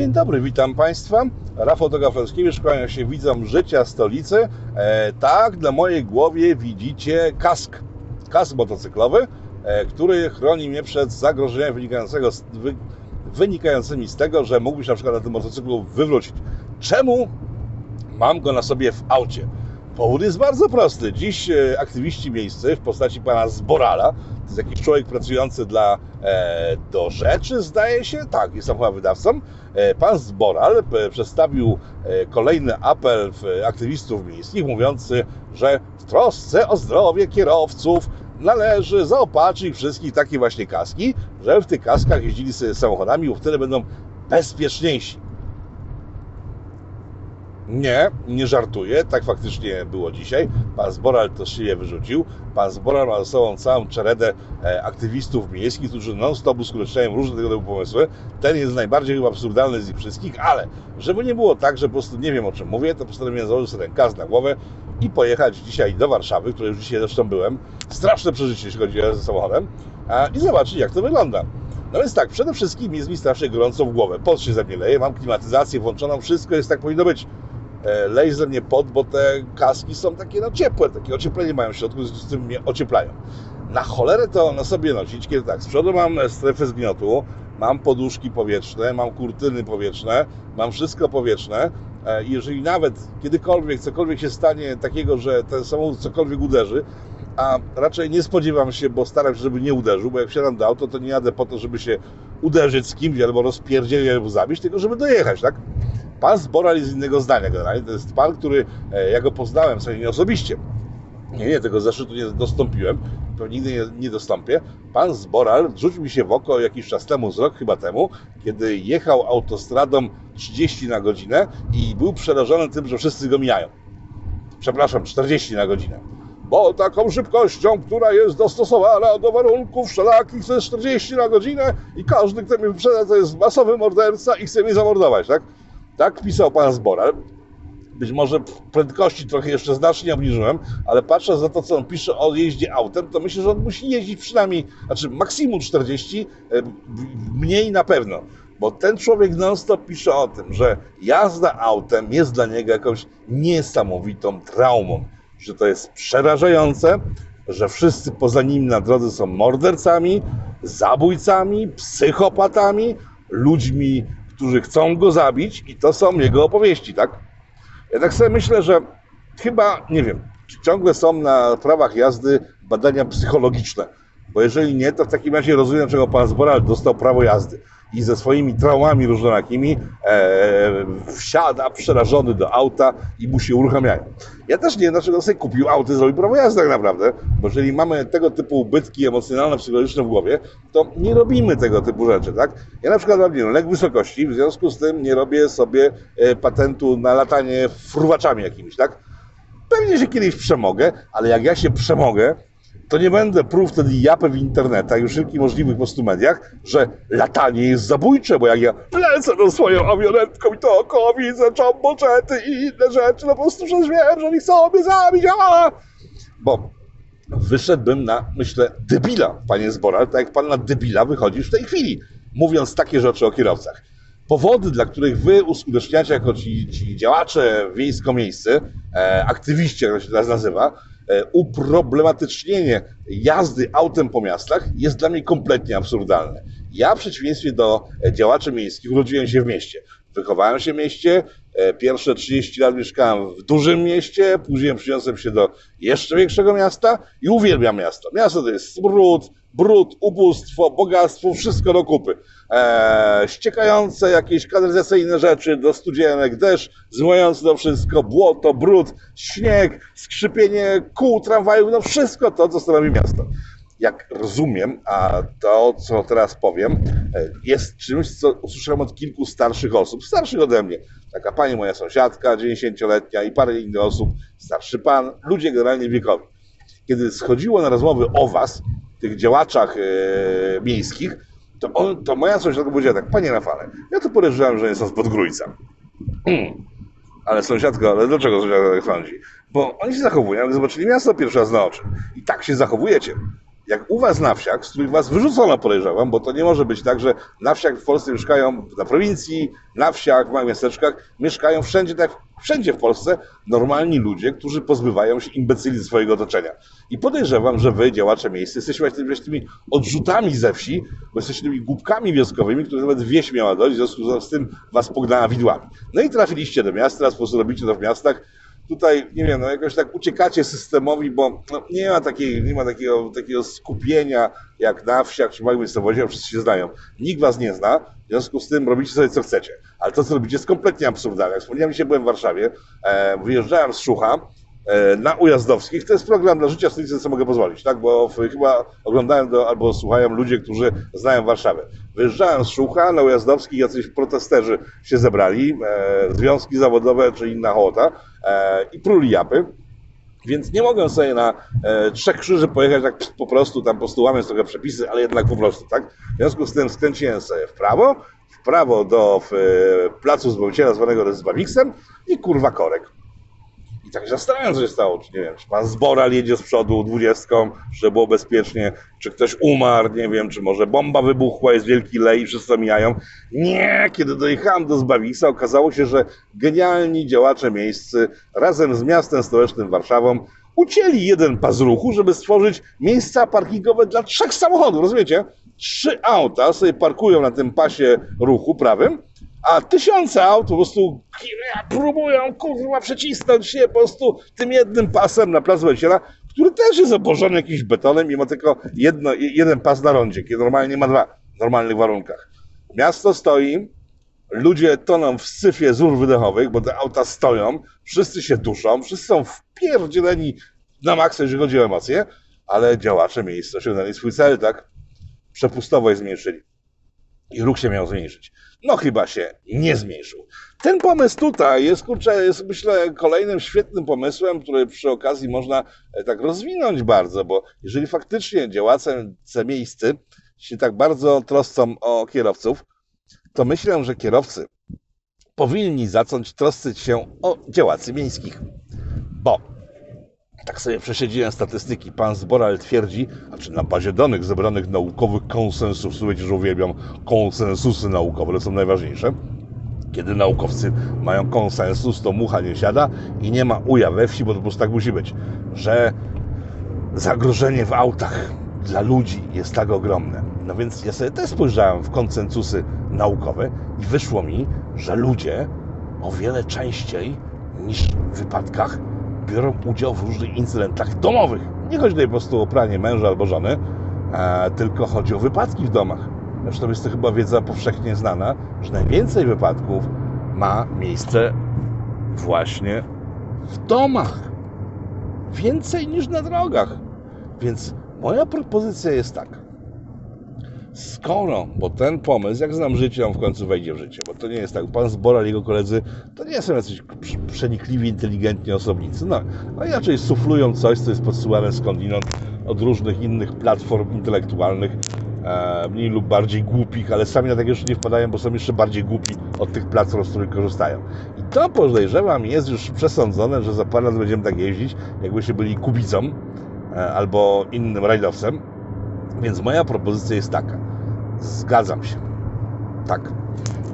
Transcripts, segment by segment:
Dzień dobry, witam Państwa. Rafał Dogafelskiewicz, kłania się widzom życia stolicy. E, tak, na mojej głowie widzicie kask. Kask motocyklowy, e, który chroni mnie przed zagrożeniami wynikającego z, wy, wynikającymi z tego, że mógłbyś na przykład na tym motocyklu wywrócić. Czemu mam go na sobie w aucie? Powód jest bardzo prosty. Dziś e, aktywiści miejscy w postaci pana Zborala, jest jakiś człowiek pracujący dla e, do rzeczy, zdaje się, tak, jest chyba wydawcą. E, pan Zboral e, przedstawił e, kolejny apel w- aktywistów miejskich, mówiący, że w trosce o zdrowie kierowców należy zaopatrzyć wszystkich takie właśnie kaski, że w tych kaskach jeździli samochodami, bo wtedy będą bezpieczniejsi. Nie, nie żartuję, tak faktycznie było dzisiaj. Pan Zboral to szyję wyrzucił. Pan Zboral ma ze sobą całą czeredę e, aktywistów miejskich, którzy non-stop uskuteczniają różne tego typu pomysły. Ten jest najbardziej chyba absurdalny z nich wszystkich, ale żeby nie było tak, że po prostu nie wiem o czym mówię, to postanowiłem założyć sobie ten kask na głowę i pojechać dzisiaj do Warszawy, której już dzisiaj zresztą byłem. Straszne przeżycie, jeśli chodzi o samochodem, a, i zobaczyć jak to wygląda. No więc tak, przede wszystkim jest mi strasznie gorąco w głowę. Pot się ze mnie leje, mam klimatyzację włączoną, wszystko jest tak powinno być e, leje ze mnie pot, bo te kaski są takie no ciepłe, takie ocieplenie mają w środku, z tym mnie ocieplają. Na cholerę to na sobie nosić, kiedy tak, z przodu mam strefę zgniotu, mam poduszki powietrzne, mam kurtyny powietrzne, mam wszystko powietrzne. E, Jeżeli nawet kiedykolwiek cokolwiek się stanie takiego, że ten samochód cokolwiek uderzy, a raczej nie spodziewam się, bo staram się, żeby nie uderzył, bo jak wsiadam do auto, to nie jadę po to, żeby się uderzyć z kimś albo rozpierdzielić albo zabić, tylko żeby dojechać, tak? Pan Zboral jest innego zdania generalnie. To jest pan, który, e, ja go poznałem, w sensie nie osobiście. Nie, nie, tego zaszczytu nie dostąpiłem, pewnie nigdy nie, nie dostąpię. Pan Zboral rzucił mi się w oko jakiś czas temu, z rok chyba temu, kiedy jechał autostradą 30 na godzinę i był przerażony tym, że wszyscy go mijają. Przepraszam, 40 na godzinę. Bo taką szybkością, która jest dostosowana do warunków wszelakich, to jest 40 na godzinę i każdy, kto mnie wyprzedza, to jest masowy morderca i chce mnie zamordować, tak? Tak pisał pan Zboral. Być może prędkości trochę jeszcze znacznie obniżyłem, ale patrząc na to, co on pisze o jeździe autem, to myślę, że on musi jeździć przynajmniej, znaczy maksimum 40, e, mniej na pewno. Bo ten człowiek non-stop pisze o tym, że jazda autem jest dla niego jakąś niesamowitą traumą, że to jest przerażające, że wszyscy poza nim na drodze są mordercami, zabójcami, psychopatami, ludźmi, którzy chcą go zabić i to są jego opowieści, tak? Ja tak sobie myślę, że chyba, nie wiem, ciągle są na prawach jazdy badania psychologiczne, bo jeżeli nie, to w takim razie rozumiem, dlaczego pan Zboral dostał prawo jazdy i ze swoimi traumami różnorakimi e, wsiada przerażony do auta i mu się uruchamiają. Ja też nie wiem, dlaczego sobie kupił auto i zrobił prawo jazdy tak naprawdę, bo jeżeli mamy tego typu ubytki emocjonalne, psychologiczne w głowie, to nie robimy tego typu rzeczy, tak? Ja na przykład mam lek wysokości, w związku z tym nie robię sobie e, patentu na latanie fruwaczami jakimiś, tak? Pewnie się kiedyś przemogę, ale jak ja się przemogę, to nie będę pruł wtedy japę w internetach i wszelkich możliwych po prostu mediach, że latanie jest zabójcze, bo jak ja lecę tą swoją awionetką i dookoła widzę jumboczety i inne rzeczy, no po prostu przecież wiem, że oni chcą mnie zabić, a! Bo wyszedłbym na, myślę, debila, panie Zboral, tak jak pan na debila wychodzisz w tej chwili, mówiąc takie rzeczy o kierowcach. Powody, dla których wy uskuteczniacie jako ci, ci działacze wiejsko-miejscy, e, aktywiści, jak to się teraz nazywa, uproblematycznienie jazdy autem po miastach jest dla mnie kompletnie absurdalne. Ja w przeciwieństwie do e, działaczy miejskich urodziłem się w mieście. Wychowałem się w mieście, e, pierwsze 30 lat mieszkałem w dużym mieście, później przyniosłem się do jeszcze większego miasta i uwielbiam miasto. Miasto to jest smród, brud, ubóstwo, bogactwo, wszystko do kupy. Eee, ściekające jakieś kanalizacyjne rzeczy do studzienek, deszcz, zmywający to wszystko, błoto, brud, śnieg, skrzypienie kół tramwajów, no wszystko to, co stanowi miasto. Jak rozumiem, a to, co teraz powiem, e, jest czymś, co usłyszałem od kilku starszych osób, starszych ode mnie. Taka pani moja sąsiadka, 90-letnia i parę innych osób, starszy pan, ludzie generalnie wiekowi. Kiedy schodziło na rozmowy o was, tych działaczach e, miejskich, to, on, to moja sąsiadka powiedziała tak, panie Rafale, ja to podejrzewam, że są z Podgrójca. Hmm. Ale sąsiadka, ale dlaczego sąsiadka tak sądzi? Bo oni się zachowują, jak zobaczyli miasto pierwszy raz na oczy. I tak się zachowujecie. Jak u was na wsiach, z których was wyrzucono, podejrzewam, bo to nie może być tak, że na wsiach w Polsce mieszkają, na prowincji, na wsiach, w małych miasteczkach, mieszkają wszędzie, tak wszędzie w Polsce, normalni ludzie, którzy pozbywają się imbecyli ze swojego otoczenia. I podejrzewam, że wy, działacze miejsc, jesteście właśnie tymi- tymi odrzutami ze wsi, bo jesteście tymi głupkami wioskowymi, które nawet wieś miała dojść, w związku z tym was pognała widłami. No i trafiliście do miasta, teraz po prostu robicie to w miastach, tutaj, nie wiem, no jakoś tak uciekacie systemowi, bo no, nie ma, takiej, nie ma takiego, takiego skupienia jak na wsiach czy małych miejscowościach, wszyscy się znają. Nikt was nie zna, w związku z tym robicie sobie co chcecie. Ale to, co robicie jest kompletnie absurdalne. Wspomniałem, dzisiaj byłem w Warszawie, e, wyjeżdżałem z Szucha, na Ujazdowskich. To jest program dla życia stolicy, co mogę pozwolić, tak? Bo chyba oglądałem do, albo słuchają ludzie, którzy znają Warszawę. Wyjeżdżałem z Szucha na Ujazdowskich, jacyś protesterzy się zebrali, e, związki zawodowe czy inna hołota e, i pruli japy. Więc nie mogę sobie na e, trzech krzyży pojechać tak po prostu, tam po prostu łamiąc trochę przepisy, ale jednak po prostu, tak? W związku z tym skręciłem sobie w prawo, w prawo do w, e, placu Zbawiciela zwanego Rezbawiksem i kurwa korek. I tak się zastanawiam, co się stało. Czy nie wiem, czy pan Zboral jedzie z przodu dwudziestką, żeby było bezpiecznie, czy ktoś umarł, nie wiem, czy może bomba wybuchła, jest wielki lej i wszyscy mijają. Nie, kiedy dojechałem do Zbawiksa, okazało się, że genialni działacze miejscy razem z miastem stołecznym Warszawą ucięli jeden pas ruchu, żeby stworzyć miejsca parkingowe dla trzech samochodów, rozumiecie? Trzy auta sobie parkują na tym pasie ruchu prawym, a tysiące aut po prostu próbują kurwa przecisnąć się po prostu tym jednym pasem na plac Wojciela, który też jest obłożony jakimś betonem i ma tylko jedno, jeden pas na rondzie, kiedy normalnie ma dwa w normalnych warunkach. Miasto stoi, ludzie toną w syfie z rur wydechowych, bo te auta stoją, wszyscy się duszą, wszyscy są wpierdzieleni na maksa, jeżeli chodzi o emocje, ale działacze miejsca osiągnęli swój cel, tak? Przepustowość zmniejszyli i ruch się miał zmniejszyć. No chyba się nie zmniejszył. Ten pomysł tutaj jest, kurczę, jest myślę kolejnym świetnym pomysłem, który przy okazji można e, tak rozwinąć bardzo, bo jeżeli faktycznie działacze miejscy się tak bardzo troscą o kierowców, to myślę, że kierowcy powinni zacząć troszczyć się o działaczy miejskich. Bo tak sobie przesiedziłem statystyki. Pan Zboral twierdzi, a czy na bazie danych zebranych naukowych konsensusów, wiecie, że uwielbiam konsensusy naukowe, one są najważniejsze. Kiedy naukowcy mają konsensus, to mucha nie siada i nie ma uja we wsi, bo to po prostu tak musi być, że zagrożenie w autach dla ludzi jest tak ogromne. No więc ja sobie też spojrzałem w konsensusy naukowe i wyszło mi, że ludzie o wiele częściej niż w wypadkach biorą udział w różnych incydentach domowych. Nie chodzi tutaj po prostu o pranie męża albo żony, tylko chodzi o wypadki w domach. Zresztą jest to chyba wiedza powszechnie znana, że najwięcej wypadków ma miejsce właśnie w domach. Więcej niż na drogach. Więc moja propozycja jest taka. Skoro, bo ten pomysł, jak znam życie, on w końcu wejdzie w życie, bo to nie jest tak, pan Zboral i jego koledzy to nie są jacyś przenikliwi, inteligentni osobnicy, no, no raczej suflują coś, co jest podsyłane skądinąd od różnych innych platform intelektualnych, e, mniej lub bardziej głupich, ale sami na takie rzeczy nie wpadają, bo są jeszcze bardziej głupi od tych platform, z których korzystają. I to podejrzewam jest już przesądzone, że za parę lat będziemy tak jeździć, jakbyśmy byli kubicą e, albo innym rajdowcem, więc moja propozycja jest taka. Zgadzam się. Tak.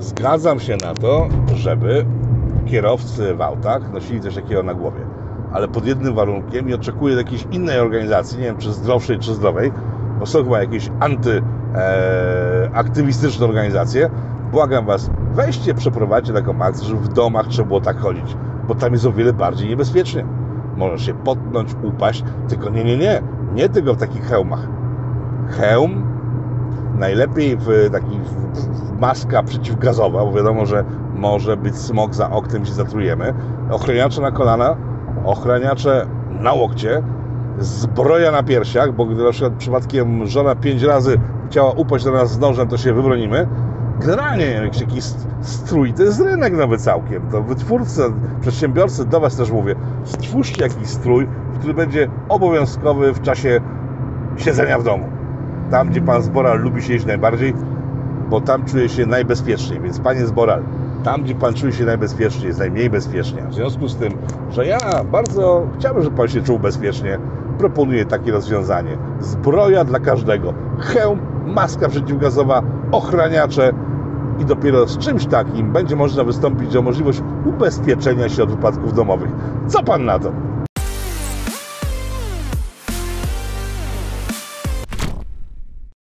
Zgadzam się na to, żeby kierowcy w autach nosili coś takiego na głowie. Ale pod jednym warunkiem i oczekuję jakiejś innej organizacji, nie wiem czy zdrowszej, czy zdrowej, bo są chyba jakieś antyaktywistyczne organizacje. Błagam Was, weźcie, przeprowadźcie taką akcję, żeby w domach trzeba było tak chodzić, bo tam jest o wiele bardziej niebezpiecznie. Możesz się potknąć, upaść, tylko nie, nie, nie. Nie tylko w takich hełmach hełm, najlepiej w taki maska przeciwgazowa, bo wiadomo, że może być smog za oknem się zatrujemy, ochraniacze na kolana, ochraniacze na łokcie, zbroja na piersiach, bo gdy na przykład przypadkiem żona pięć razy chciała upaść do nas z nożem, to się wybronimy. Generalnie jakiś strój to jest rynek nowy całkiem. To wytwórcy, przedsiębiorcy, do Was też mówię, stwórzcie jakiś strój, który będzie obowiązkowy w czasie siedzenia w domu tam gdzie pan Zboral lubi się jeść najbardziej, bo tam czuje się najbezpieczniej. Więc panie Zboral, tam gdzie pan czuje się najbezpieczniej, jest najmniej bezpiecznie. W związku z tym, że ja bardzo chciałbym, żeby pan się czuł bezpiecznie, proponuję takie rozwiązanie. Zbroja dla każdego. Hełm, maska przeciwgazowa, ochraniacze i dopiero z czymś takim będzie można wystąpić o możliwość ubezpieczenia się od wypadków domowych. Co pan na to?